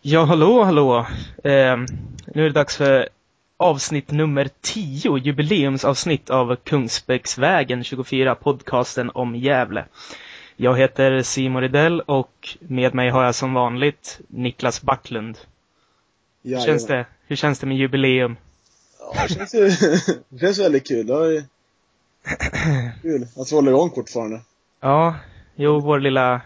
Ja, hallå, hallå. Eh, nu är det dags för avsnitt nummer 10, jubileumsavsnitt av Kungsbäcksvägen 24, podcasten om Gävle. Jag heter Simon Rydell och med mig har jag som vanligt Niklas Backlund. Hur känns det? Hur känns det med jubileum? Ja, det känns, ju, det känns väldigt kul. Det är kul att vi håller igång fortfarande. Ja, jo, vår lilla,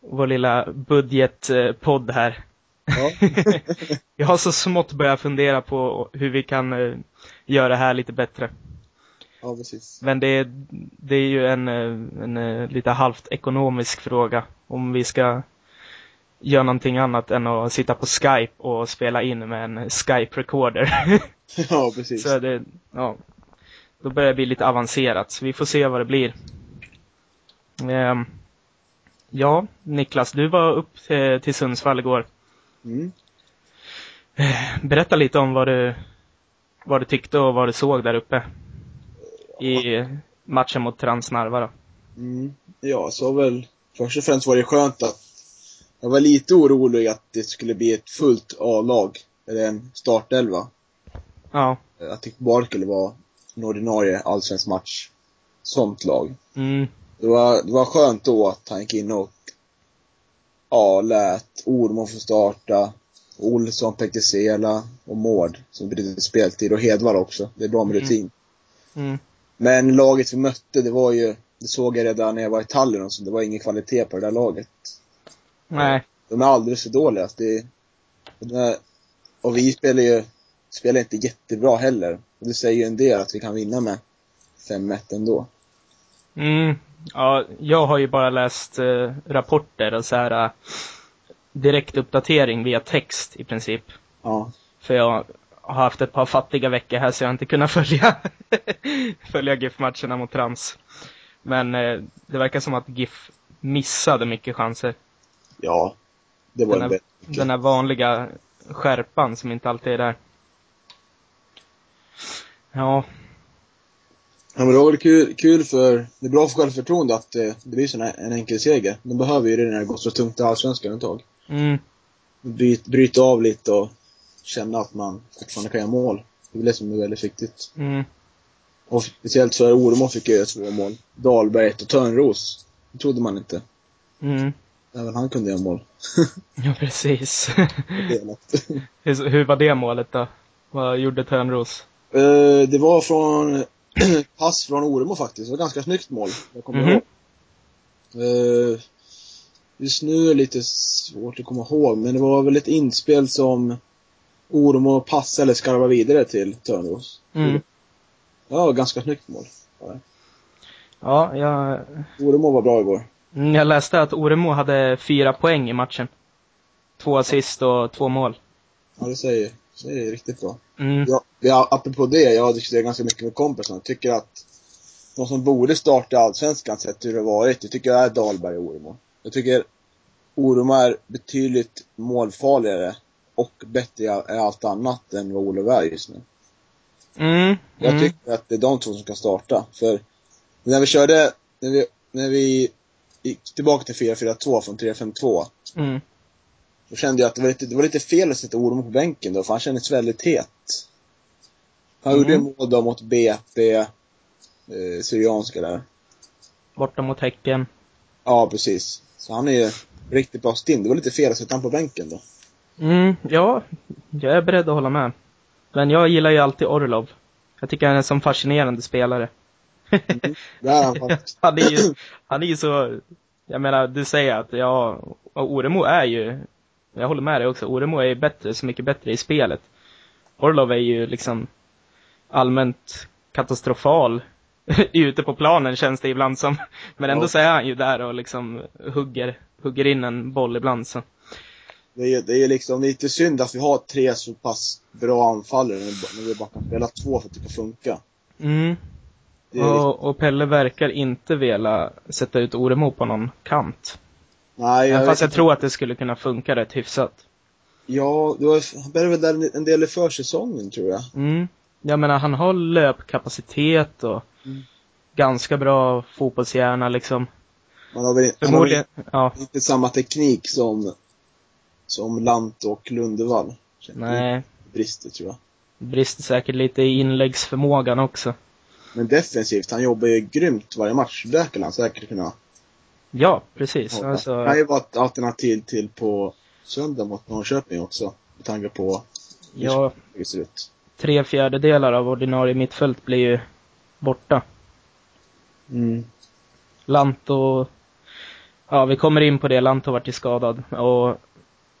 vår lilla budgetpodd här. Ja. jag har så smått börjat fundera på hur vi kan uh, göra det här lite bättre. Ja, precis. Men det, det är ju en, en, en lite halvt ekonomisk fråga. Om vi ska göra någonting annat än att sitta på Skype och spela in med en Skype-recorder. ja, precis. Så det, ja. Då börjar det bli lite avancerat, så vi får se vad det blir. Um, ja, Niklas, du var upp till, till Sundsvall igår. Mm. Berätta lite om vad du, vad du tyckte och vad du såg där uppe. I matchen mot Transnarva då. Mm. Ja, så väl. Först och främst var det skönt att jag var lite orolig att det skulle bli ett fullt A-lag. Eller en startelva. Ja. Att det bara skulle vara en ordinarie allsvensk match. Sånt lag. Mm. Det var, det var skönt då att han gick in och ja, lät Ormo få starta. Olsson, Pekkesela och Mård som brydde speltid och Hedvall också. Det är bra med rutin. Mm. Mm. Men laget vi mötte, det var ju, det såg jag redan när jag var i Tallinn så, det var ingen kvalitet på det där laget. Nej. De är alldeles för dåliga. Det, det och vi spelar ju, spelar inte jättebra heller. Det säger ju en del att vi kan vinna med 5-1 ändå. Mm. Ja, jag har ju bara läst eh, rapporter och så här eh, direktuppdatering via text i princip. Ja. För jag har haft ett par fattiga veckor här så jag har inte kunnat följa, följa GIF-matcherna mot Trans. Men eh, det verkar som att GIF missade mycket chanser. Ja. Det var den, en här, den här vanliga skärpan som inte alltid är där. Ja. Ja men det var väl kul, kul för, det är bra för självförtroende att det, det blir sån här, en enkel seger. De behöver ju det när det går så tungt i Allsvenskan ett tag. Mm. Bryt, bryta av lite och känna att man fortfarande kan göra mål. Det är det som är väldigt viktigt. Mm. Och speciellt för Oremo fick jag göra två mål. Dahlberg ett och Törnros. Det trodde man inte. Mm. Även han kunde göra mål. ja, precis. hur, hur var det målet då? Vad gjorde Törnros? Uh, det var från pass från Oremo faktiskt. Det var ganska snyggt mål. Jag kommer Mhm. ihåg. Uh, just nu är det lite svårt att komma ihåg, men det var väl ett inspel som Oremo passade eller skarvade vidare till Törnros. Mm. Ja, ganska snyggt mål. Ja. Ja, jag, Oremo var bra igår. mm, jag läste att Oremo hade fyra poäng i matchen. Två assist och två mål. Ja, det säger, det säger riktigt bra. Mm. Ja, ja, apropå det, jag har diskuterat ganska mycket med kompisarna. Jag tycker att de som borde starta Allsvenskan sett hur det har varit, det tycker jag är Dahlberg och Oremo. Jag tycker Oremo är betydligt målfarligare och bättre i allt annat än vad Olof är just nu. Mm. Jag mm. tycker att det är de två som ska starta. För när vi körde, när vi, när vi gick tillbaka till 4-4-2 från 3-5-2, Mm. Då kände jag att det var lite, det var lite fel att sätta Oremo på bänken då, för han kändes väldigt het. Han Mm. gjorde mål då mot BP, eh, Syrianska där. Borta mot Häcken. Ja, precis. Så han är ju riktigt bra stinn. Det var lite fel att sätta honom på bänken då. Mm, ja, jag är beredd att hålla med. Men jag gillar ju alltid Orlov. Jag tycker han är en sån fascinerande spelare. Det är han är ju, han är ju så, jag menar, du säger att ja, Oremo är ju, jag håller med dig också, Oremo är ju bättre, så mycket bättre i spelet. Orlov är ju liksom allmänt katastrofal ute på planen känns det ibland som. Men ändå Ja. så är han ju där och liksom hugger, hugger in en boll ibland så. Det är, det är liksom lite synd att vi har tre så pass bra anfallare när vi- bara kan spela två för att det ska funka. Mm. Och, och Pelle verkar inte vilja sätta ut Oremo på någon kant. Nej, Även jag fast vet jag inte. tror att det skulle kunna funka rätt hyfsat. Ja, var, han började väl där en del i försäsongen tror jag. Mm. Jag menar, han har löpkapacitet och Mm. ganska bra fotbollshjärna liksom. Man har väl han har väl Förmodligen, ja. inte samma teknik som som Lant och Lundevall. Nej. Brister tror jag. Brister säkert lite i inläggsförmågan också. Men defensivt, han jobbar ju grymt varje match. Det kan han säkert kunna Ja, precis. Alltså, Det kan ju vara ett alternativ till på söndag mot Norrköping också. Med tanke på ja, hur det ser ut. tre fjärdedelar av ordinarie mittfält blir ju borta. Mm. Lanto, ja vi kommer in på det, Lanto vart ju skadad och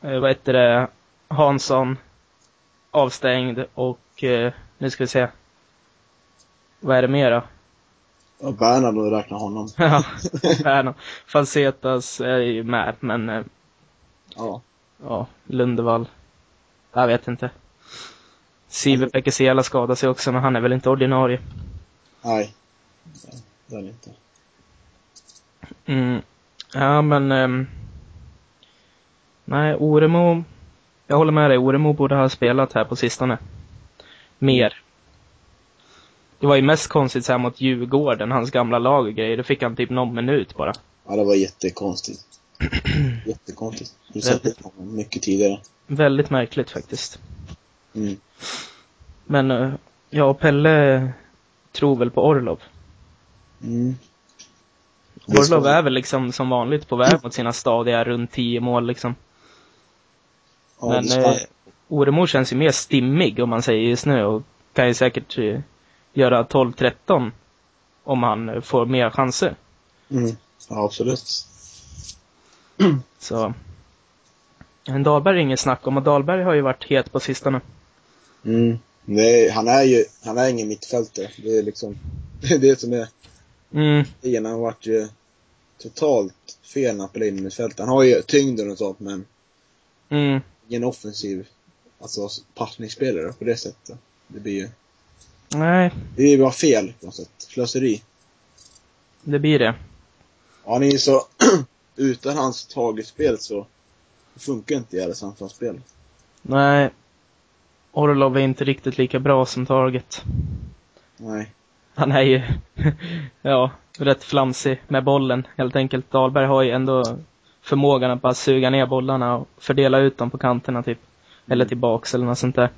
eh, vad heter det, Hansson avstängd och eh, nu ska vi se. Vad är det mer då? Ja, Bernhard och räkna honom. Ja, Berno. Falsetas är ju med, men eh, Ja. ja, Lundevall. Jag vet inte. Siver Pekesela skadade sig också, men han är väl inte ordinarie. Nej. Det är han inte. Mm. Ja, men... ehm, nej, Oremo... Jag håller med dig, Oremo borde ha spelat här på sistone. Mer. Det var ju mest konstigt så här mot Djurgården, hans gamla lag och grejer. Då fick han typ någon minut bara. Ja, det var jättekonstigt. jättekonstigt. Du sett honom mycket tidigare. Väldigt märkligt faktiskt. Mm. Men, eh, ja, Pelle tror väl på Orlov. Mm. Orlov är väl liksom som vanligt på väg mot sina stadiga runt 10 mål liksom. Ja, Men eh, Oremo känns ju mer stimmig om man säger just nu och kan ju säkert eh, göra 12-13 om han får mer chanser. mm. Ja, absolut. Så. En Dahlberg är inget snack om och Dahlberg har ju varit het på sistone. Mm. Nej, han är ju, han är ingen mittfältare. Det är liksom, det är det som är Mm, grejen. Han vart ju totalt fel när han spelade in mittfältet. Han har ju tyngden och sånt, men mm, ingen offensiv, alltså passningsspelare på det sättet. Det blir ju, nej, det är ju bara fel på något sätt. Slöseri. det blir det. Ja, han är så, utan hans tagetspel så funkar inte deras anfallsspel. Nej. Orlov är inte riktigt lika bra som Target. Nej. Han är ju, ja, rätt flamsig med bollen helt enkelt. Dahlberg har ju ändå förmågan att bara suga ner bollarna och fördela ut dem på kanterna typ. Eller tillbaks eller något sånt där.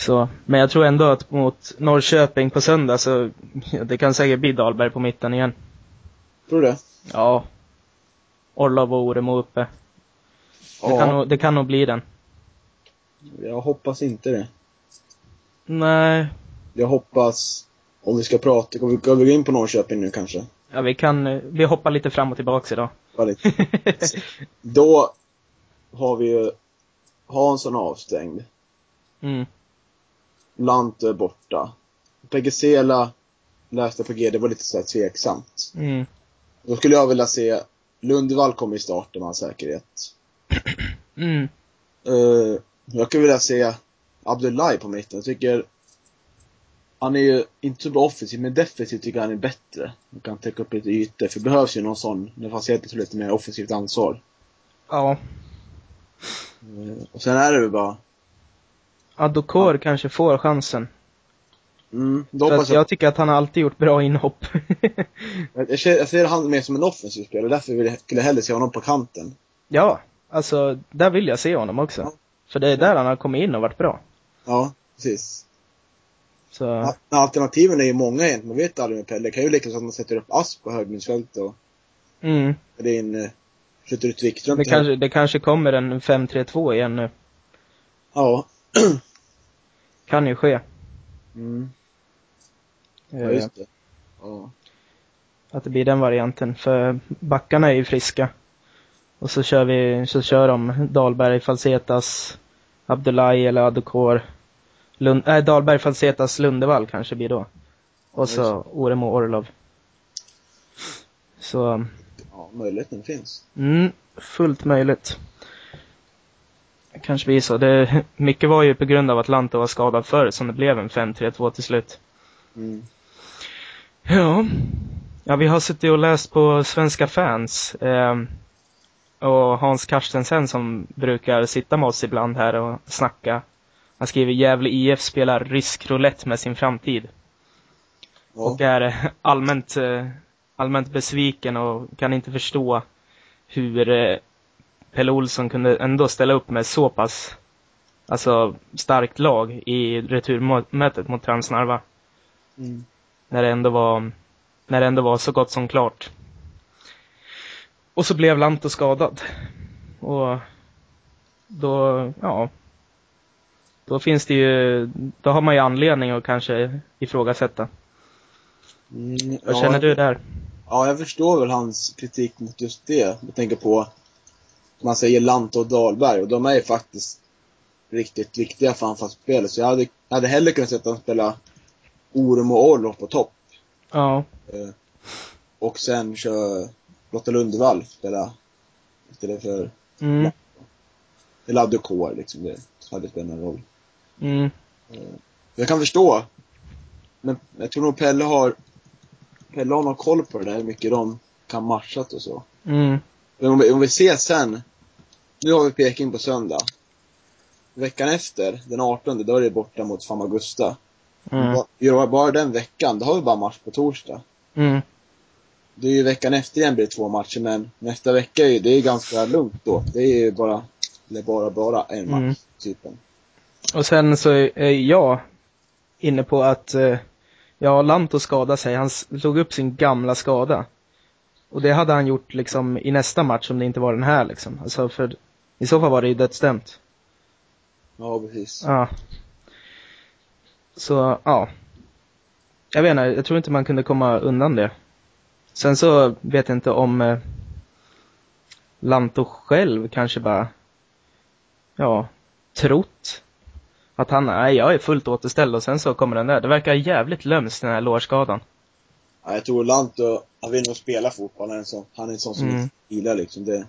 Så, men jag tror ändå att mot Norrköping på söndag så, ja, det kan säkert bli Dahlberg på mitten igen. Tror du det? Ja. Orlov och Oremo uppe. Det, kan nog, det kan nog bli den. Jag hoppas inte det. Nej, Jag hoppas, om vi ska prata, ska vi gå in på Norrköping nu kanske? ja vi kan, vi hoppar lite fram och tillbaks idag. Då har vi ju Hansson avstängd. mm, Lanto är borta. Pegesela läste på G, det var lite så här tveksamt. mm, Då skulle jag vilja se Lundvall kommer i starten med all säkerhet. mm. Uh, jag skulle vilja se Abdullahi på mitten. Jag tycker han är ju inte så bra offensivt, men defensivt tycker jag han är bättre. Han kan täcka upp lite ytor, för det behövs ju någon sån, när Faceta tar lite mer offensivt ansvar. Ja. Eh, och sen är det väl bara, Adokor kanske får chansen. mm, För att jag, tycker att han har alltid gjort bra inhopp. jag, ser, jag ser han mer som en offensiv spelare, därför vill jag, skulle jag hellre se honom på kanten. ja, alltså där vill jag se honom också. Ja. För det är där han har kommit in och varit bra. Ja, precis. Så. Alternativen är ju många egentligen, man vet aldrig med Pelle. Det kan ju lika så att man sätter upp Asp på högmittfältet och mm. det är en, eh, flyttar ut Wikström Det kanske, det kanske kommer en 5-3-2 igen nu. Ja. Kan ju ske. Mm. Ja, Eh, just det. Ja. Att det blir den varianten. För backarna är ju friska. Och så kör vi, så kör de Dahlberg, Falsetas, Abdullahi eller Adokor. Lund, äh, Dahlberg, Falsetas, Lundevall kanske blir då. Och så Oremo, Orlov. Så, ja, möjligheten finns. mm, fullt möjligt. Kanske blir så. Det, mycket var ju på grund av att Lanto var skadad förr som det blev en 5-3-2 till slut. Mm. Ja. Ja, vi har suttit och läst på Svenska fans. Eh, och Hans Carstensen som brukar sitta med oss ibland här och snacka. Han skriver Gävle IF spelar rysk roulette med sin framtid. Ja. Och är eh, allmänt, eh, allmänt besviken och kan inte förstå hur, eh, Pelle Olsson kunde ändå ställa upp med så pass alltså, starkt lag i returmötet mot Transnarva. Mm. När det ändå var, när det ändå var så gott som klart. Och så blev Lanto skadad. Och då, ja. Då finns det ju, då har man ju anledning att kanske ifrågasätta. Mm, Vad ja, känner du där? Ja, jag förstår väl hans kritik mot just det. Jag tänker på, man säger Lante och Dahlberg och de är ju faktiskt riktigt viktiga för anfallsspelet. Så jag hade, jag hade hellre kunnat sätta honom spela Orum och Orlov på topp. Ja. Eh, och sen kör Lotta Lundvall spela istället för, Mm. eller Abdukor liksom. Det hade spelat någon roll. Mm. Jag kan förstå. Men jag tror nog Pelle har, Pelle har någon koll på det där, hur mycket de kan matchat och så. Mm. Men om vi, om vi ser sen. Nu har vi Peking på söndag. Veckan efter, den 18, då är det borta mot Famagusta. Mm. Ba- Bara, bara den veckan, då har vi bara match på torsdag. Mm. Det är ju veckan efter igen blir det två matcher, men nästa vecka är ju, det är ganska lugnt då. Det är ju bara, eller bara, bara en match, Mm. typen. Och sen så är jag inne på att, eh, ja, Lanto skadade sig. Han slog upp sin gamla skada. Och det hade han gjort liksom i nästa match om det inte var den här liksom. Alltså för i så fall var det ju dödsdömt. Ja, precis. Ja. Så, ja. Jag vet inte, jag tror inte man kunde komma undan det. Sen så vet jag inte om eh, Lanto själv kanske bara, ja, trott att han, nej jag är fullt återställd och sen så kommer den där. Det verkar jävligt lömskt den här lårskadan. Ja, jag tror Lanto, han vill nog spela fotboll. Han är en sån, han är en sån som Mm. inte gillar liksom det.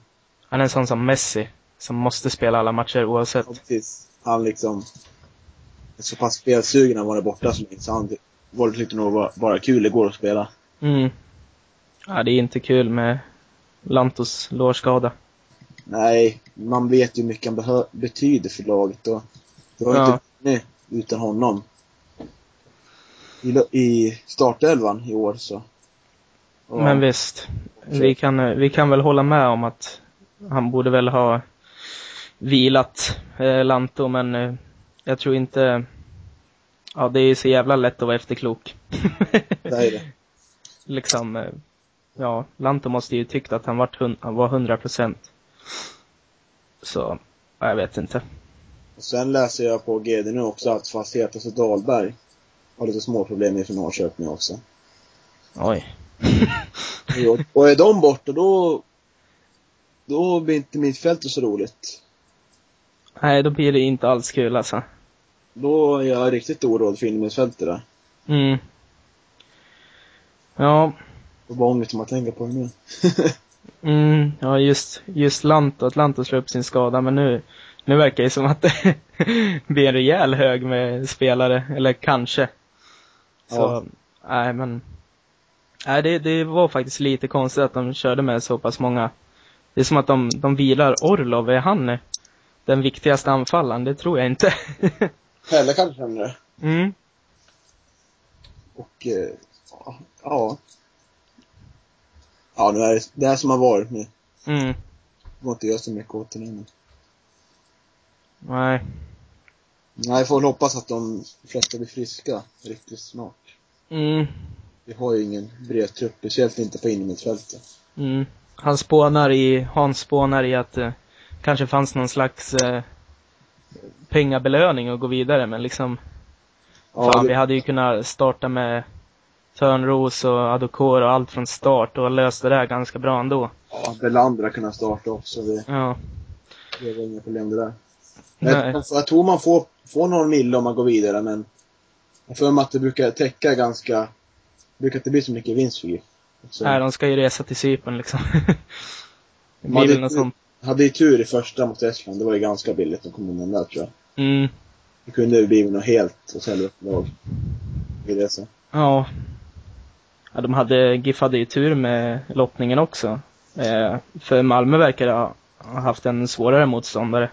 Han är en sån som Messi, som måste spela alla matcher oavsett. Ja, precis. Han liksom, är så pass spelsugen när han var borta så länge så han var tyckte nog var bara kul igår att spela. Mm. Ja, det är inte kul med Lantos lårskada. Nej, man vet ju hur mycket han betyder för laget och det ju Ja. inte vunnit utan honom. I, I startelvan i år så. Och- Men visst, vi kan, eh, vi kan väl hålla med om att han borde väl ha vilat eh, Lanto, men eh, jag tror inte... Ja, det är ju så jävla lätt att vara efterklok. Det är det. liksom, eh, ja, Lanto måste ju tyckt att han hun- han var 100 procent. Så, ja, jag vet inte. Och sen läser jag på GD nu också att Facetas och Dahlberg har lite små problem inför Norrköping också. Oj. Och är de borta då, då blir inte mittfältet så roligt. Nej, då blir det inte alls kul alltså. Då är jag riktigt oroad för innermittfältet där. Mm. Ja, Och vad ångest man tänker på det nu. Mm, ja just, just Lanto, att Lanto slår upp sin skada, men nu, nu verkar det som att det blir en rejäl hög med spelare, eller kanske. Så, Ja. nej men, nej det, det var faktiskt lite konstigt att de körde med så pass många. Det är som att de, de vilar Orlov, är han den viktigaste anfallaren? Det tror jag inte. Pelle kanske känner det. mm, Och, eh, ja, ja. Ja, nu är det, det är som har varit nu. mm, Det går inte göra så mycket åt det nu. nej, Nej, jag får väl hoppas att de flesta blir friska riktigt snart. Mm, Vi har ju ingen bred trupp, speciellt inte på innermittfältet. Mm. Han spånar i, Hans spånar i att det kanske fanns någon slags eh, pengabelöning att gå vidare men liksom, Ja, fan det- vi hade ju kunnat starta med Törnros och Adokor och allt från start och löst det där ganska bra ändå. Ja, Belander har kunnat starta också. Det, Ja. det var inga problem det där. Men Nej. jag, jag tror man får, får någon mille om man går vidare, men jag får mig att det brukar täcka ganska, brukar inte bli så mycket vinst för GIF. Så, Nej, de ska ju resa till Cypern liksom. det blir väl något sånt. hade ju tur i första mot Estland, det var ju ganska billigt de kom undan där tror jag. Mm. Det kunde ju blivit något helt och upp lag. I det så. Ja. ja. De hade, GIF hade ju tur med lottningen också. Eh, för Malmö verkar ha, ha haft en svårare motståndare.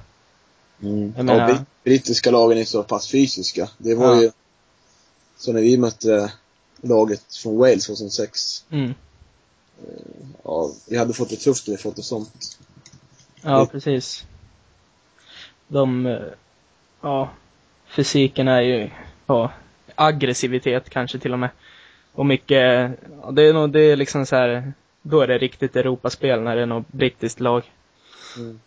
Mm. Jag menar- Ja, brit- brittiska lagen är så pass fysiska. Det var Ja. ju så när vi mötte laget från Wales 2006. Mm. Ja, vi hade fått det tufft om vi fått det sånt. Ja, Det- precis. De, eh, ja, fysiken är ju, ja, aggressivitet kanske till och med. Och mycket, ja, det är nog, det är liksom så här, då är det riktigt Europaspel när det är något brittiskt lag. Mm.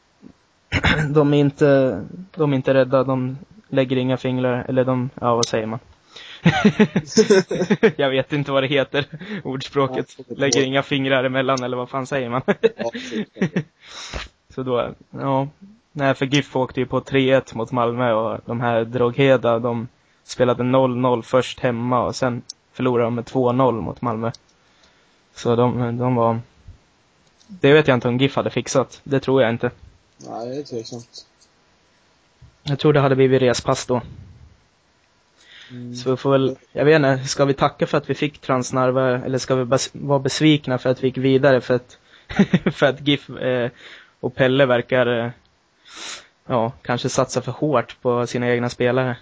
De är inte, de är inte rädda, de lägger inga fingrar, eller de, ja vad säger man? Jag vet inte vad det heter, ordspråket. Lägger inga fingrar emellan, eller vad fan säger man? Så då, ja. Nej, för GIF åkte ju på 3-1 mot Malmö och de här Drogheda, de spelade 0-0 först hemma och sen förlorade de med 2-0 mot Malmö. Så de, de var... Det vet jag inte om GIF hade fixat. Det tror jag inte. Nej, det är tveksamt. Jag tror det hade blivit respass då. Mm. Så vi får väl, jag vet inte, ska vi tacka för att vi fick Transnarva eller ska vi bas- vara besvikna för att vi gick vidare för att, för att GIF eh, och Pelle verkar, eh, ja, kanske satsa för hårt på sina egna spelare.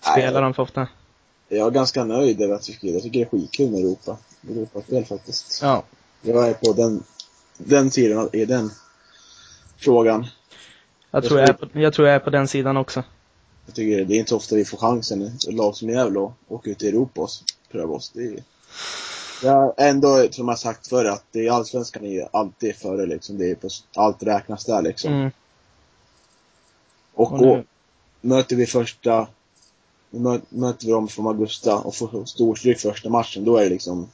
Spelar Nej. de för ofta? Jag är ganska nöjd över att vi fick Jag tycker det är skitkul med Europa. Europaspel faktiskt. Ja. Jag är på den, den sidan i den frågan. Jag tror jag, är på, jag tror jag är på den sidan också. Jag tycker det är inte så ofta vi får chansen, ett lag som Gävle, att åka ut i Europa och pröva oss. Det är, jag ändå, som jag sagt förr, att det är allsvenskan är ju alltid före liksom. Det är på, allt räknas där liksom. Mm. Och, Och och möter vi första, mö, möter vi dem från Augusta och får storstryk första matchen, då är det liksom,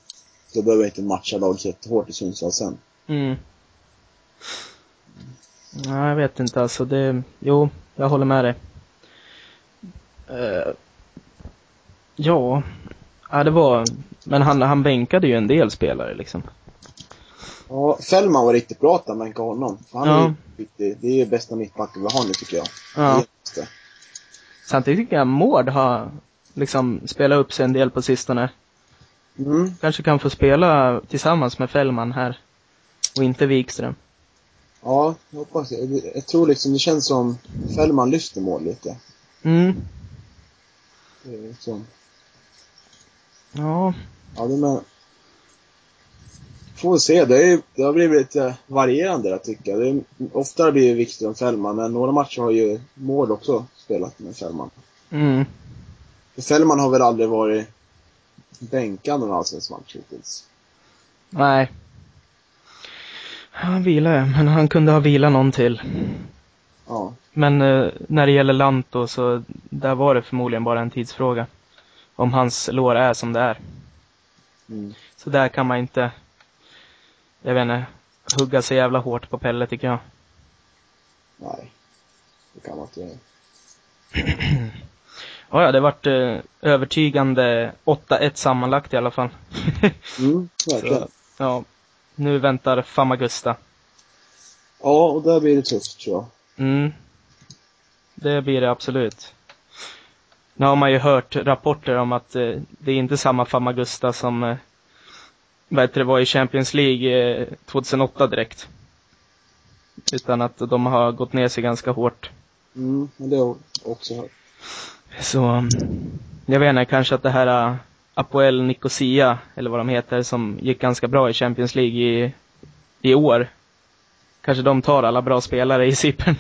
då behöver vi inte matcha laget jättehårt i Sundsvall sen. Mm. Nej, jag vet inte alltså. Det, jo, jag håller med dig. Eh, ja, ja, det var, men han, han bänkade ju en del spelare liksom. Ja, Fällman var riktigt bra att han bänkade honom. För han Ja. är riktigt, det är ju bästa mittbacken vi har nu tycker jag. Ja. Det det. Samtidigt tycker jag Mård har liksom spelat upp sig en del på sistone. Mm. Kanske kan få spela tillsammans med Fällman här. Och inte Wikström. Ja, jag hoppas det. Jag- Jag tror liksom, det känns som Fällman lyfter mål lite. Mm. Är liksom, Ja. ja det med. Får vi se. Det, är, det har blivit lite varierande jag tycker. Det är, oftare blir det Wikström Fällman, men några matcher har ju Mård också spelat med Fällman. Mm. För Fällman har väl aldrig varit bänkad någon allsvensk match hittills. Nej. Han vilade, men han kunde ha vilat någon till. Ja. Men eh, när det gäller Lanto så där var det förmodligen bara en tidsfråga. Om hans lår är som det är. Mm. Så där kan man inte, jag vet inte, hugga så jävla hårt på Pelle tycker jag. Nej. Det kan man inte göra. Ja, ja, det vart eh, övertygande 8-1 sammanlagt i alla fall. Mm, verkligen. ja, nu väntar Famagusta. Ja, och där blir det tufft tror jag. Mm. Det blir det absolut. Nu har man ju hört rapporter om att eh, det är inte samma Famagusta som eh, heter det var i Champions League eh, 2008 direkt. Utan att de har gått ner sig ganska hårt. Mm, det har jag också hört. Så, mm, jag vet inte, kanske att det här uh, Apoel Nicosia, eller vad de heter, som gick ganska bra i Champions League i, i år. Kanske de tar alla bra spelare i Cypern.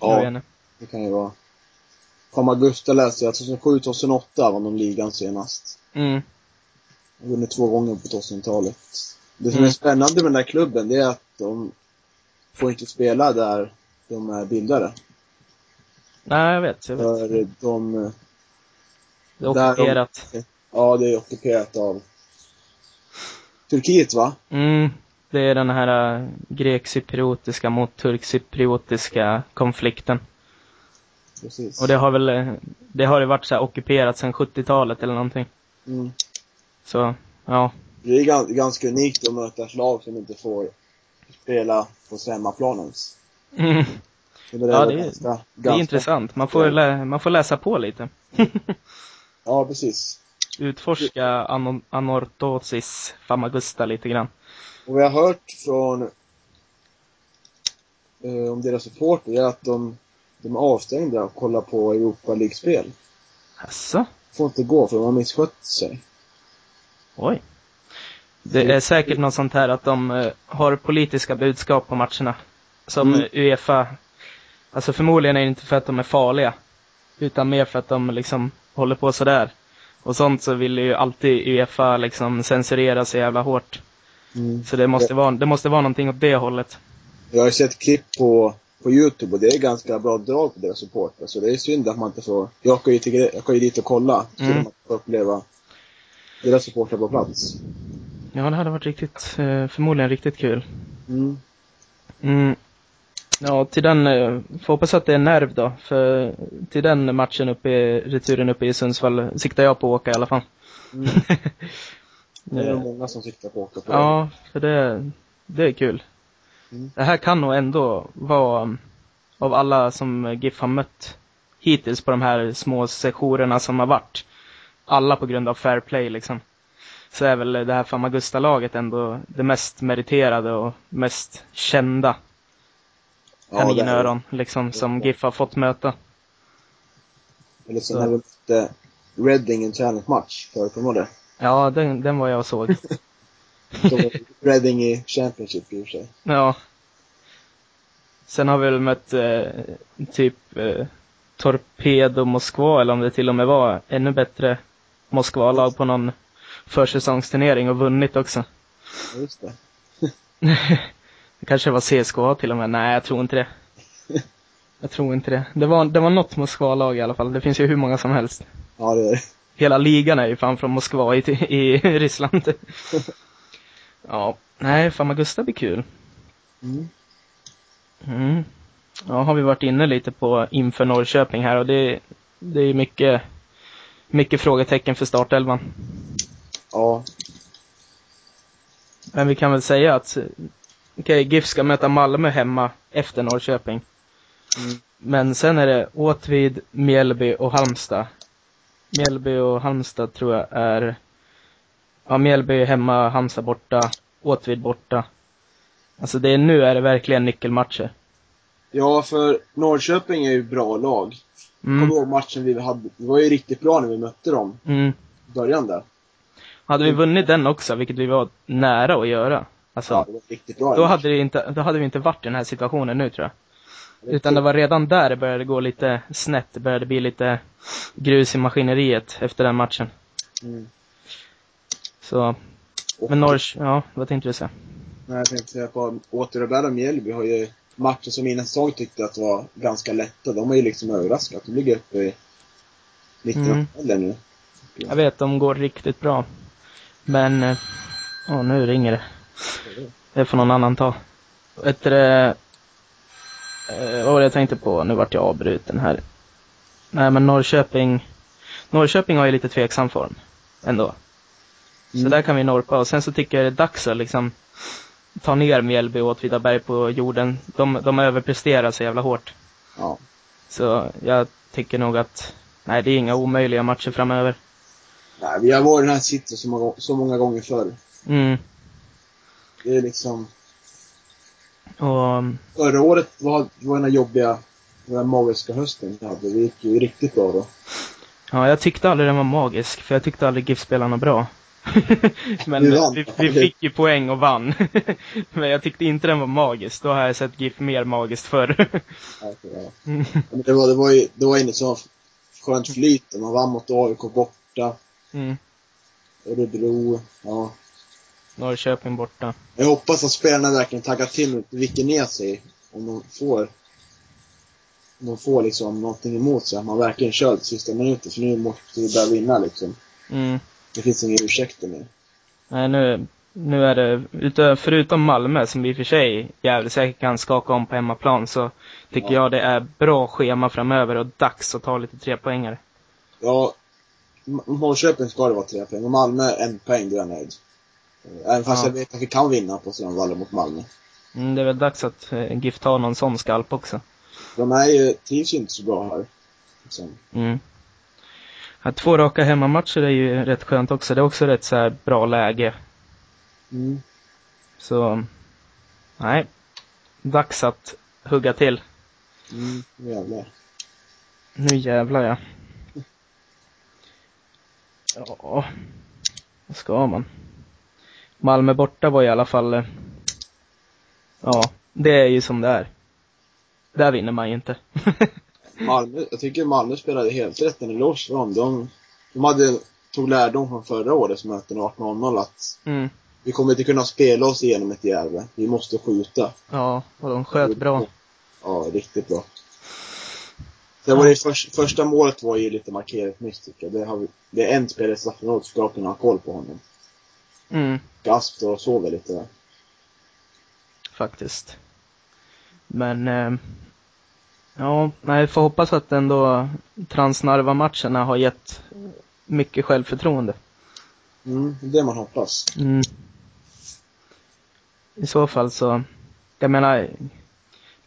Ja, det kan ju vara. Famagusta läste jag, 2007-2008 vann de ligan senast. Mm. De vunnit två gånger på 2000-talet. Det som Mm. är spännande med den här klubben, det är att de får inte spela där de är bildade. Nej, jag vet. Jag vet. För de, Det är där de- ockuperat. ja det är ockuperat av Turkiet va? Mm. Det är den här uh, grek-cypriotiska mot turk-cypriotiska konflikten. Precis. Och det har väl, eh, det har ju varit så här ockuperat sedan 70-talet eller någonting. Mm. Så, ja. Det är gan- ganska unikt att möta ett lag som inte får spela på hemmaplanen ens. Mm. Det Ja, det är- ganska, Det är intressant. Man får, lä- man får läsa på lite. Ja, precis. Utforska anortosis famagusta lite grann. Och vi har hört från eh, om deras supporter är att de, de är avstängda och kollar på Europa League-spel. Asså? Får inte gå för de har misskött sig. Oj. Det är säkert något sånt här att de eh, har politiska budskap på matcherna. Som Mm. Uefa, alltså förmodligen är det inte för att de är farliga. Utan mer för att de liksom håller på sådär. Och sånt så vill ju alltid Uefa liksom censurera så jävla hårt. Mm. Så det måste vara, det måste vara någonting åt det hållet. Jag har sett klipp på, på Youtube och det är ganska bra drag på deras supportrar. Så det är synd att man inte får... Jag åker ju, till, jag åker ju dit och kolla. Så Mm. man får uppleva deras supportrar på plats. Ja, det hade varit riktigt, eh, förmodligen riktigt kul. Mm. Mm. Ja, till den, eh, får hoppas att det är nerv då. För till den matchen uppe i, returen uppe i Sundsvall siktar jag på att åka i alla fall. Mm. Det är Eh, nog många som siktar på att åka på Ja, för det, det är kul. Mm. Det här kan nog ändå vara, um, av alla som GIF har mött hittills på de här små sessionerna som har varit, alla på grund av fair play liksom, så är väl det här Famagusta-laget ändå det mest meriterade och mest kända Ja, kaninöron liksom som GIF har fått möta. Eller som Så. när vi mötte Reading i en träningsmatch. Förekommer det? Ja, den, den var jag och såg. Reading i Championship i och för sig. Ja. Sen har vi väl mött eh, typ eh, Torpedo Moskva eller om det till och med var ännu bättre Moskva-lag på någon försäsongsturnering och vunnit också. Ja, just det. Det kanske var CSKA till och med. Nej, jag tror inte det. Jag tror inte det. Det var, det var något Moskva-lag i alla fall. Det finns ju hur många som helst. Ja, det är det. Hela ligan är ju fan från Moskva i, i Ryssland. Ja, nej, Famagusta blir kul. Mm. Mm. Ja, har vi varit inne lite på inför Norrköping här och det, det är ju mycket, mycket frågetecken för startelvan. Ja. Men vi kan väl säga att, okej, GIF ska möta Malmö hemma efter Norrköping. Mm. Men sen är det Åtvid, Mjällby och Halmstad. Mjällby och Halmstad tror jag är, ja Mjällby hemma, Halmstad borta, Åtvid borta. Alltså det är, nu är det verkligen nyckelmatcher. Ja, för Norrköping är ju bra lag. Kommer Mm. du ihåg matchen vi hade? Det var ju riktigt bra när vi mötte dem Mm. början där. Hade vi vunnit den också, vilket vi var nära att göra, alltså, Ja, det var riktigt bra. då, hade det inte, då hade vi inte varit i den här situationen nu tror jag. Utan det var redan där det började gå lite snett, det började bli lite grus i maskineriet efter den matchen. Mm. Så, men Norrs, ja, vad tänkte du säga? Nej, jag tänkte säga på och Mjällby har ju matcher som innan säsong tyckte att var ganska lätta. De har ju liksom överraskat. De ligger uppe i mitten Mm. av tabellen nu. Jag vet, de går riktigt bra. Men, eh, åh nu ringer det. Det får någon annan ta. Vet du eh, vad var det jag tänkte på? Nu vart jag avbruten här. Nej men Norrköping, Norrköping har ju lite tveksam form. Ändå. Så Mm. där kan vi norpa. Och sen så tycker jag det är dags att liksom ta ner Mjällby och Åtvidaberg på jorden. De, de överpresterar så jävla hårt. Ja. Så jag tycker nog att, nej det är inga omöjliga matcher framöver. Nej, vi har varit i den här sitsen så många, så många gånger förr. Mm. Det är liksom... Och Förra året var, var den här jobbiga, den här magiska hösten vi hade. Det gick ju riktigt bra då. Ja, jag tyckte aldrig den var magisk, för jag tyckte aldrig GIF-spelarna bra. Men Vi vi, fick ju poäng och vann. Men jag tyckte inte den var magisk. Då har jag sett GIF mer magiskt förr. Men det var, det var ju, det var inget så skönt flyt. Man vann mot AIK borta, mm. Örebro, ja. Norrköping borta. Jag hoppas att spelarna verkligen taggar till och viker ner sig om de får om de får liksom någonting emot sig. Att man verkligen kör till sista minuten. För nu måste vi börja vinna liksom. Mm. Det finns inga ursäkter mer. Nej, nu, nu är det, förutom Malmö som vi i och för sig jävligt säkert kan skaka om på hemmaplan, så tycker Ja. jag det är bra schema framöver och dags att ta lite trepoängare. Ja, Norrköping ska det vara tre poäng. Och Malmö en poäng, då är jag nöjd. Även fast Ja. jag vet att vi kan vinna på Strandvallen mot Malmö. Mm, det är väl dags att eh, GIF tar någon sån skalp också. De är ju, trivs ju inte så bra här. Liksom. Mm. Ja, två raka hemmamatcher är ju rätt skönt också. Det är också rätt så här bra läge. Mm. Så, nej. Dags att hugga till. Mm, jävlar. Nu jävlar ja. Ja, vad ska man? Malmö borta var i alla fall, eh, ja, Det är ju som det är. Där vinner man ju inte. Malmö, jag tycker Malmö spelade helt rätt en eloge för dem. De, de hade, tog lärdom från förra årets möten 18-0 att mm. vi kommer inte kunna spela oss igenom ett Gävle. Vi måste skjuta. Ja, och de sköt bra. Ja, riktigt bra. Sen var det för, första målet var ju lite markerat miss tycker jag. Det, har vi, det är en spelare i straffområdet ska kunna ha koll på honom. Mm, Gasp och sover lite faktiskt. Men, eh, ja, nej, får hoppas att ändå Transnarva-matcherna har gett mycket självförtroende. Mm, det man hoppas. Mm. I så fall så, jag menar,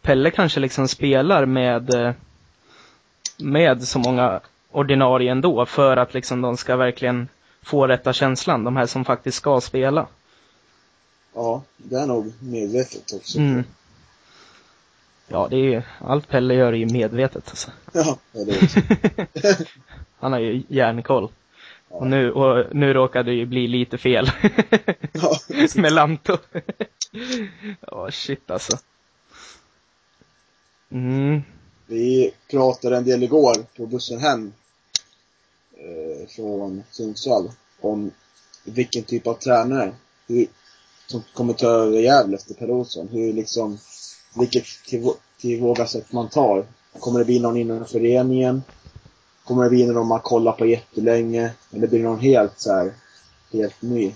Pelle kanske liksom spelar med, eh, med så många ordinarie ändå för att liksom de ska verkligen få rätta känslan, de här som faktiskt ska spela. Ja, det är nog medvetet också. Mm. Ja, det är ju, allt Pelle gör är ju medvetet alltså. Ja, ja, det är också. Han har ju järnkoll. Och nu, och nu råkade det ju bli lite fel. Ja, Med Lanto. Ja, shit alltså. Mm. Vi pratade en del igår på bussen hem eh, från Sundsvall om vilken typ av tränare hur, som kommer ta över Gävle efter Per Olsson. Hur liksom, vilket tillvågasätt man tar. Kommer det bli någon inom föreningen? Kommer det bli någon man kollar på jättelänge? Eller blir det någon helt så här, helt ny?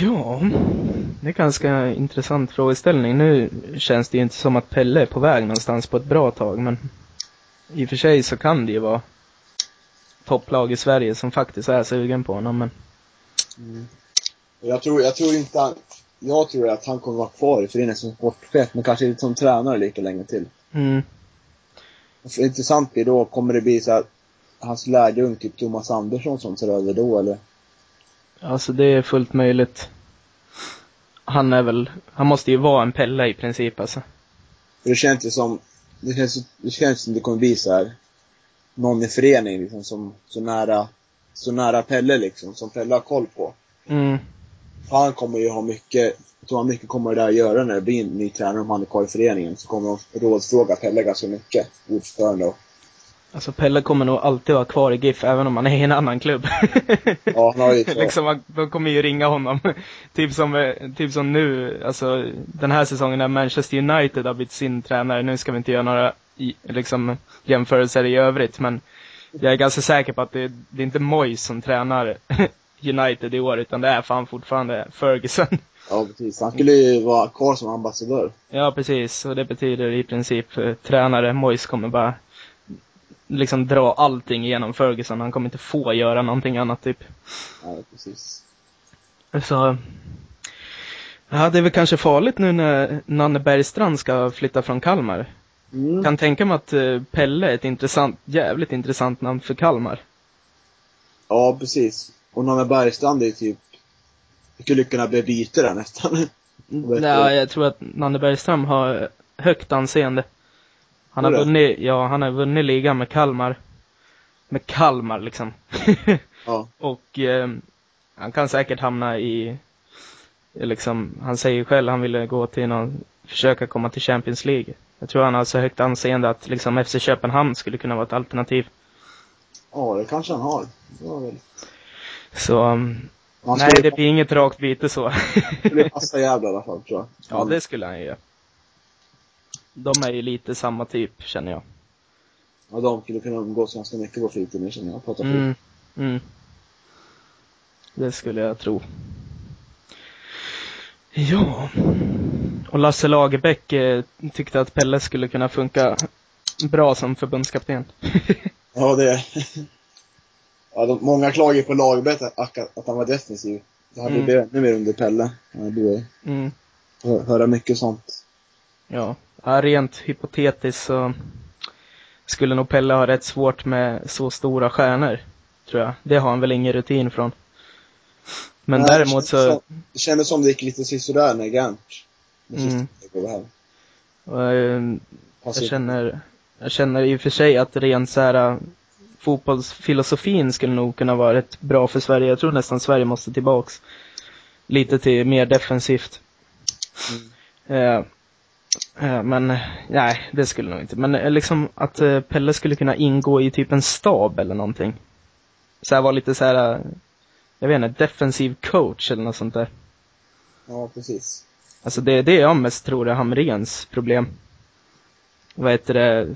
Ja, det är ganska intressant frågeställning. Nu känns det ju inte som att Pelle är på väg någonstans på ett bra tag, men i och för sig så kan det ju vara topplag i Sverige som faktiskt är sugen på honom, men Och Jag tror, jag tror inte han, jag tror att han kommer vara kvar i föreningen som sportchef, men kanske inte som tränare lika länge till. mm, För intressant blir då, kommer det bli så att hans lärjung, typ Thomas Andersson som tar över då eller? alltså det är fullt möjligt. Han är väl, han måste ju vara en Pelle i princip alltså. För det känns ju som, det känns, det känns som det kommer bli så här någon i föreningen liksom som, så nära, så nära Pelle liksom, som Pelle har koll på. Mm, För han kommer ju ha mycket, jag tror han mycket kommer det där göra när det blir en ny tränare om han är kvar i föreningen. Så kommer de rådsfråga Pelle ganska mycket, ordförande och alltså Pelle kommer nog alltid vara kvar i GIF även om han är i en annan klubb. Ja, han har ju liksom, de kommer ju ringa honom. typ som, eh, typ som nu, alltså den här säsongen när Manchester United har blivit sin tränare. Nu ska vi inte göra några liksom, jämförelser i övrigt, men jag är ganska säker på att det, det är inte Moyes som tränar United i år, utan det är fan fortfarande Ferguson. Ja, precis. Han skulle ju vara kvar som ambassadör. ja, precis. Och det betyder i princip eh, tränare, Moyes kommer bara liksom dra allting genom Ferguson. Han kommer inte få göra någonting annat typ. Ja, precis. Så, ja det är väl kanske farligt nu när Nanne Bergstrand ska flytta från Kalmar. Mm. Kan tänka mig att eh, Pelle är ett intressant, jävligt intressant namn för Kalmar. Ja, precis. Och Nanne Bergstrand är typ, skulle kunna bli byte där nästan. Vet Nej, jag tror att Nanne Bergstrand har högt anseende. Han har vunnit, ja han har vunnit ligan med Kalmar. Med Kalmar liksom. Ja. Och eh, han kan säkert hamna i, liksom, han säger själv han ville gå till någon, försöka komma till Champions League. Jag tror han har så högt anseende att liksom FC Köpenhamn skulle kunna vara ett alternativ. Ja, det kanske han har. Det. Så, um, Han nej det blir inget rakt byte så. skulle passa jävla i alla fall, tror jag. ja, det skulle han ju göra. De är ju lite samma typ, känner jag. Ja, de skulle kunna umgås ganska mycket på fritiden, känner jag. Prata Mm, mm. Det skulle jag tro. Ja. Och Lasse Lagerbäck eh, tyckte att Pelle skulle kunna funka bra som förbundskapten. Ja, det... Ja, de, många klagar på Lagerbäck att, att han var defensiv. Det hade Mm. blivit ännu mer under Pelle. Ja, du Mm. hör, höra mycket sånt. Ja. ja, rent hypotetiskt så skulle nog Pelle ha rätt svårt med så stora stjärnor, tror jag. Det har han väl ingen rutin från. Men Nej, däremot så, Det kändes som det gick lite sisådär med Gant. Mm. eh, Jag känner, jag känner i och för sig att rent så här äh, fotbollsfilosofin skulle nog kunna vara rätt bra för Sverige. Jag tror nästan Sverige måste tillbaks lite till mer defensivt. Mm. Eh, Eh, Men eh, nej, det skulle nog inte. Men eh, liksom att eh, Pelle skulle kunna ingå i typ en stab eller någonting. Så här var lite så här, eh, jag vet inte, defensiv coach eller något sånt där. Ja, precis. Alltså det är det jag mest tror är Hamrens problem. Vad heter det?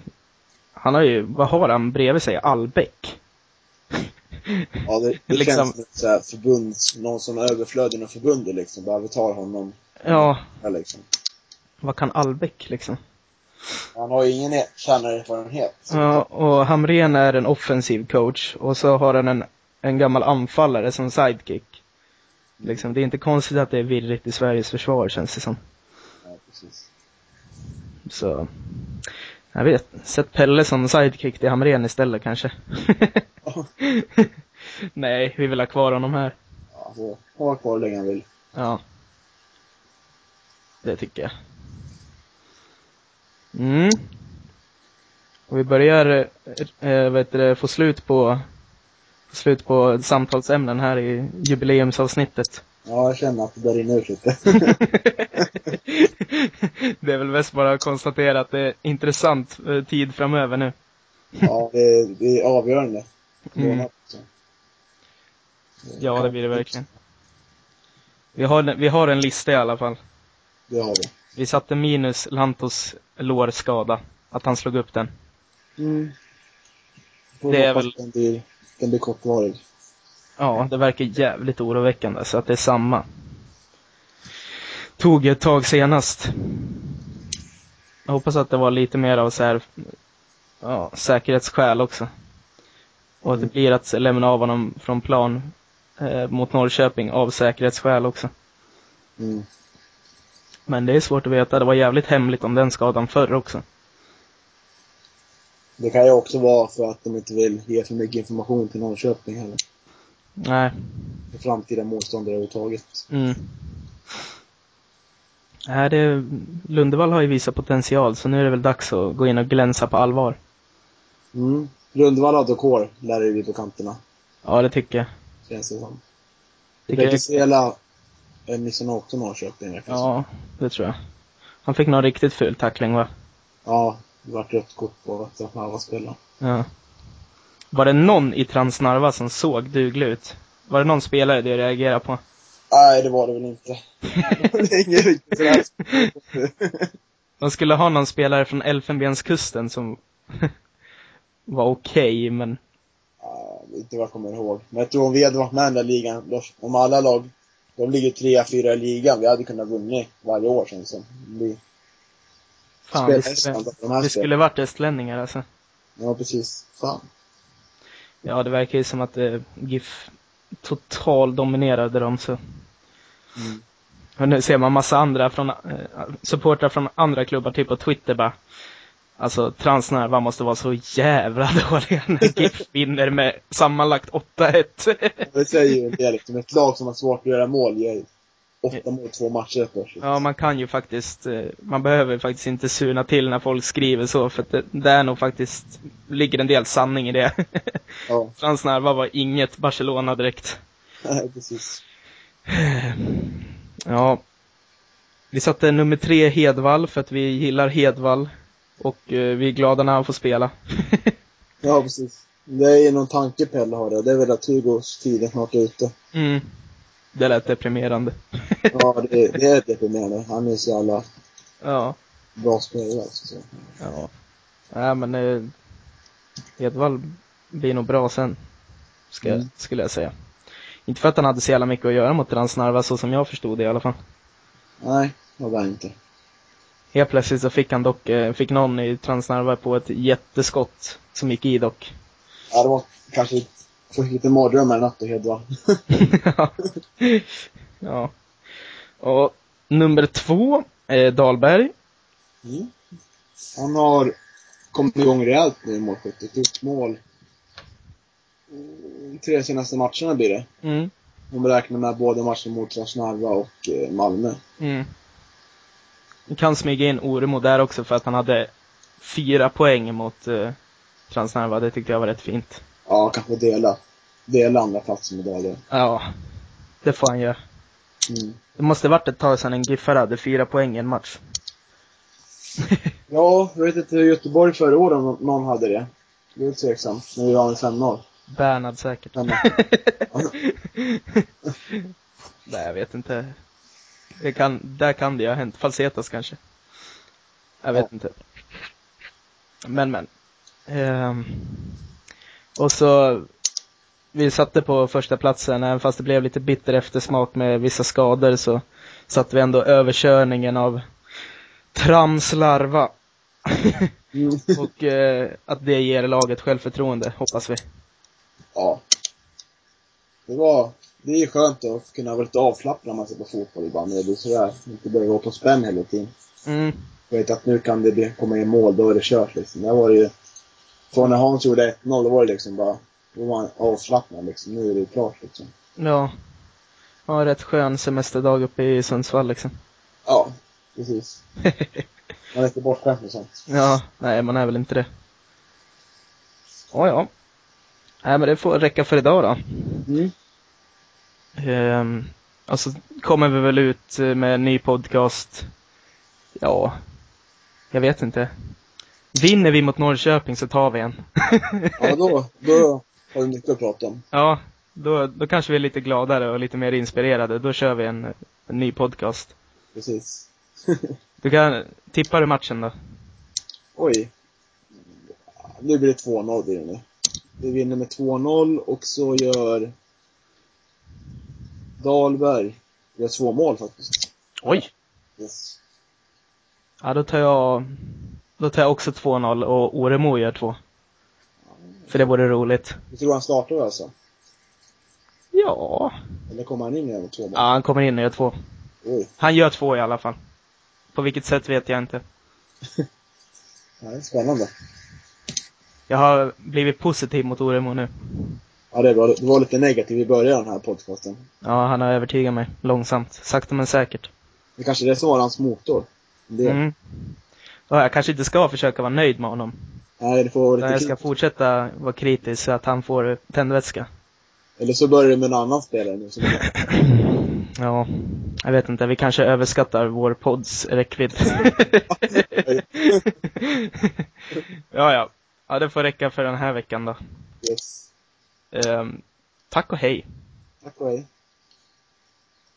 Han har ju, vad har han bredvid sig? Albeck? Ja, det, det Liksom- känns som ett så här förbund, någon som är överflödig inom förbundet liksom. Bara vi tar honom Ja, här liksom. vad kan Albeck liksom? Han har ju ingen e- tränarerfarenhet. Ja, och Hamren är en offensiv coach och så har han en, en gammal anfallare som sidekick. Liksom, det är inte konstigt att det är virrigt i Sveriges försvar känns det som. Ja, precis. Så, jag vet, sätt Pelle som sidekick till Hamren istället kanske. Ja. Nej, vi vill ha kvar honom här. Ja, så ha kvar länge han vill. Ja. Det tycker jag. Mm. Och vi börjar, eh, vet du, få slut på, slut på samtalsämnen här i jubileumsavsnittet. Ja, jag känner att det börjar rinna ut lite. det är väl bäst bara att konstatera att det är intressant eh, tid framöver nu. ja, det, det är avgörande. Mm. Ja, det blir det verkligen. Vi har, vi har en lista i alla fall. Det har vi. Vi satte minus Lantos lårskada. Att han slog upp den. Mm. Det är väl- Den blir, den blir kortvarig. Ja, det verkar jävligt oroväckande så att det är samma. Tog ett tag senast. Jag hoppas att det var lite mer av så här, ja, säkerhetsskäl också. Och att det blir att lämna av honom från plan eh, mot Norrköping av säkerhetsskäl också. Mm. Men det är svårt att veta, det var jävligt hemligt om den skadan förr också. Det kan ju också vara för att de inte vill ge för mycket information till Norrköping heller. Nej, För framtida motståndare överhuvudtaget. Mm. Nej, det, Lundevall har ju visat potential, så nu är det väl dags att gå in och glänsa på allvar. Mm. Rundvall och Dokor lär det bli på kanterna. Ja, det tycker jag. Känns det som. Missar nog också Norrköping. ja, det tror jag. Han fick någon riktigt ful tackling, va? Ja, det vart rött kort på att han var spelare. Ja. Var det någon i Transnarva som såg duglig ut? Var det någon spelare du reagerade på? Nej, det var det väl inte. det är ingen riktigt. De skulle ha någon spelare från Elfenbenskusten som var okej, men Ja, inte vad jag kommer ihåg. Men jag tror om vi hade varit med i den där ligan, då- om alla lag, de ligger trea, fyra i ligan, vi hade kunnat vunnit varje år känns det som. Vi fan, Estland skulle, spelarna. skulle varit estlänningar alltså. Ja, precis. Fan. Ja, det verkar ju som att eh, GIF total dominerade dem så. Mm. Och nu ser man massa andra från, eh, supportrar från andra klubbar, typ på Twitter bara. Alltså Transnarva måste vara så jävla dåliga när GIF vinner med sammanlagt 8-1. Det säger ju en del liksom. Ett lag som har svårt att göra mål ger åtta mål två matcher plötsligt. ja, man kan ju faktiskt, eh, man behöver faktiskt inte surna till när folk skriver så, för det, det är nog faktiskt, ligger en del sanning i det. Ja, Transnarva var inget Barcelona direkt. nej, precis. Ja. Vi satte nummer tre Hedvall för att vi gillar Hedvall. Och eh, vi är glada när han får spela. Ja, precis. Det är ju någon tanke Pelle har det. Det är väl att Hugos tid är snart ute. mm. Det lät deprimerande. Ja, det, det är deprimerande. Han är så jävla ja. bra spelare alltså. Så. Ja. Nej men eh, Hedvall blir nog bra sen. Ska, Mm. Skulle jag säga. Inte för att han hade så jävla mycket att göra mot Transnarva så som jag förstod det i alla fall. Nej, det var inte. Helt plötsligt så fick han dock, eh, fick någon i Transnarva på ett jätteskott som gick i dock. Ja, det var kanske för lite mardrömmar i natt och Hedvall. ja. Och nummer två, eh, Dahlberg. Mm. Han har kommit igång rejält nu i målskyttet. Gjort mål. Mm, Tre senaste matcherna blir det. Mm. Om räknar med både matchen mot Transnarva och eh, Malmö. Mm. Vi kan smyga in Oremo där också för att han hade fyra poäng mot eh, Transnarva. Det tyckte jag var rätt fint. Ja, kanske dela. Dela andra platsen med Dahlberg. Ja, det får han göra. Mm. Det måste varit ett tag sedan en Giffare hade fyra poäng i en match. Ja, jag vet inte hur Göteborg förra året om någon hade det. Det är tveksamt, när vi vann med 5-0. Bernhard säkert. Nej, jag vet inte. Det kan, där kan det ju ha hänt. Falsetas kanske. Jag vet Ja. inte. Men, men. Ehm. Och så, vi satte på första platsen, även fast det blev lite bitter eftersmak med vissa skador så satte vi ändå överkörningen av Tramslarva. mm, Och eh, att det ger laget självförtroende, hoppas vi. ja. Det var, det är skönt att kunna vara lite avslappnad när man ser på fotboll ibland. När det blir sådär, inte behöver vara på spänn hela tiden. Mm. Jag vet att nu kan det komma in mål, då är det kört liksom. Där var det ju, från när Hans gjorde 1-0, då var det liksom bara, då var man avslappnad liksom. Nu är det klart liksom. Ja. Ja, rätt skön semesterdag uppe i Sundsvall liksom. Ja, precis. Man är inte bortskämd med sånt. Ja, nej man är väl inte det. Ja, ja. Nej men det får räcka för idag då. Mm. Ehm, och så kommer vi väl ut med en ny podcast. Ja, jag vet inte. Vinner vi mot Norrköping så tar vi en. Ja, då, då har vi mycket att prata om. Ja, då, då kanske vi är lite gladare och lite mer inspirerade. Då kör vi en, en ny podcast. Precis. Du kan, tippar du matchen då? Oj. Nu blir det 2-0 blir det nu. Vi vinner med 2-0 och så gör Dahlberg gör två mål faktiskt. Oj! Yes. Ja, då tar jag, då tar jag också 2-0 och Oremo gör två. För det vore roligt. Du tror han startar alltså? Ja. Eller kommer han in igen med två mål? Ja, han kommer in och gör två. Oj. Han gör två i alla fall. På vilket sätt vet jag inte. Det är spännande. Jag har blivit positiv mot Oremo nu. Ja, det är bra. Du var lite negativ i början av den här podcasten. Ja, han har övertygat mig. Långsamt. Sakta men säkert. Det kanske är det som var hans motor. Det. Mm. Ja, jag kanske inte ska försöka vara nöjd med honom. Nej, det får vara lite jag ska kritiskt. fortsätta vara kritisk så att han får tändvätska. Eller så börjar det med en annan spelare nu som Ja, jag vet inte. Vi kanske överskattar vår podds räckvidd. ja, ja. Ja, det får räcka för den här veckan då. Yes. Ehm, tack och hej. Tack och hej.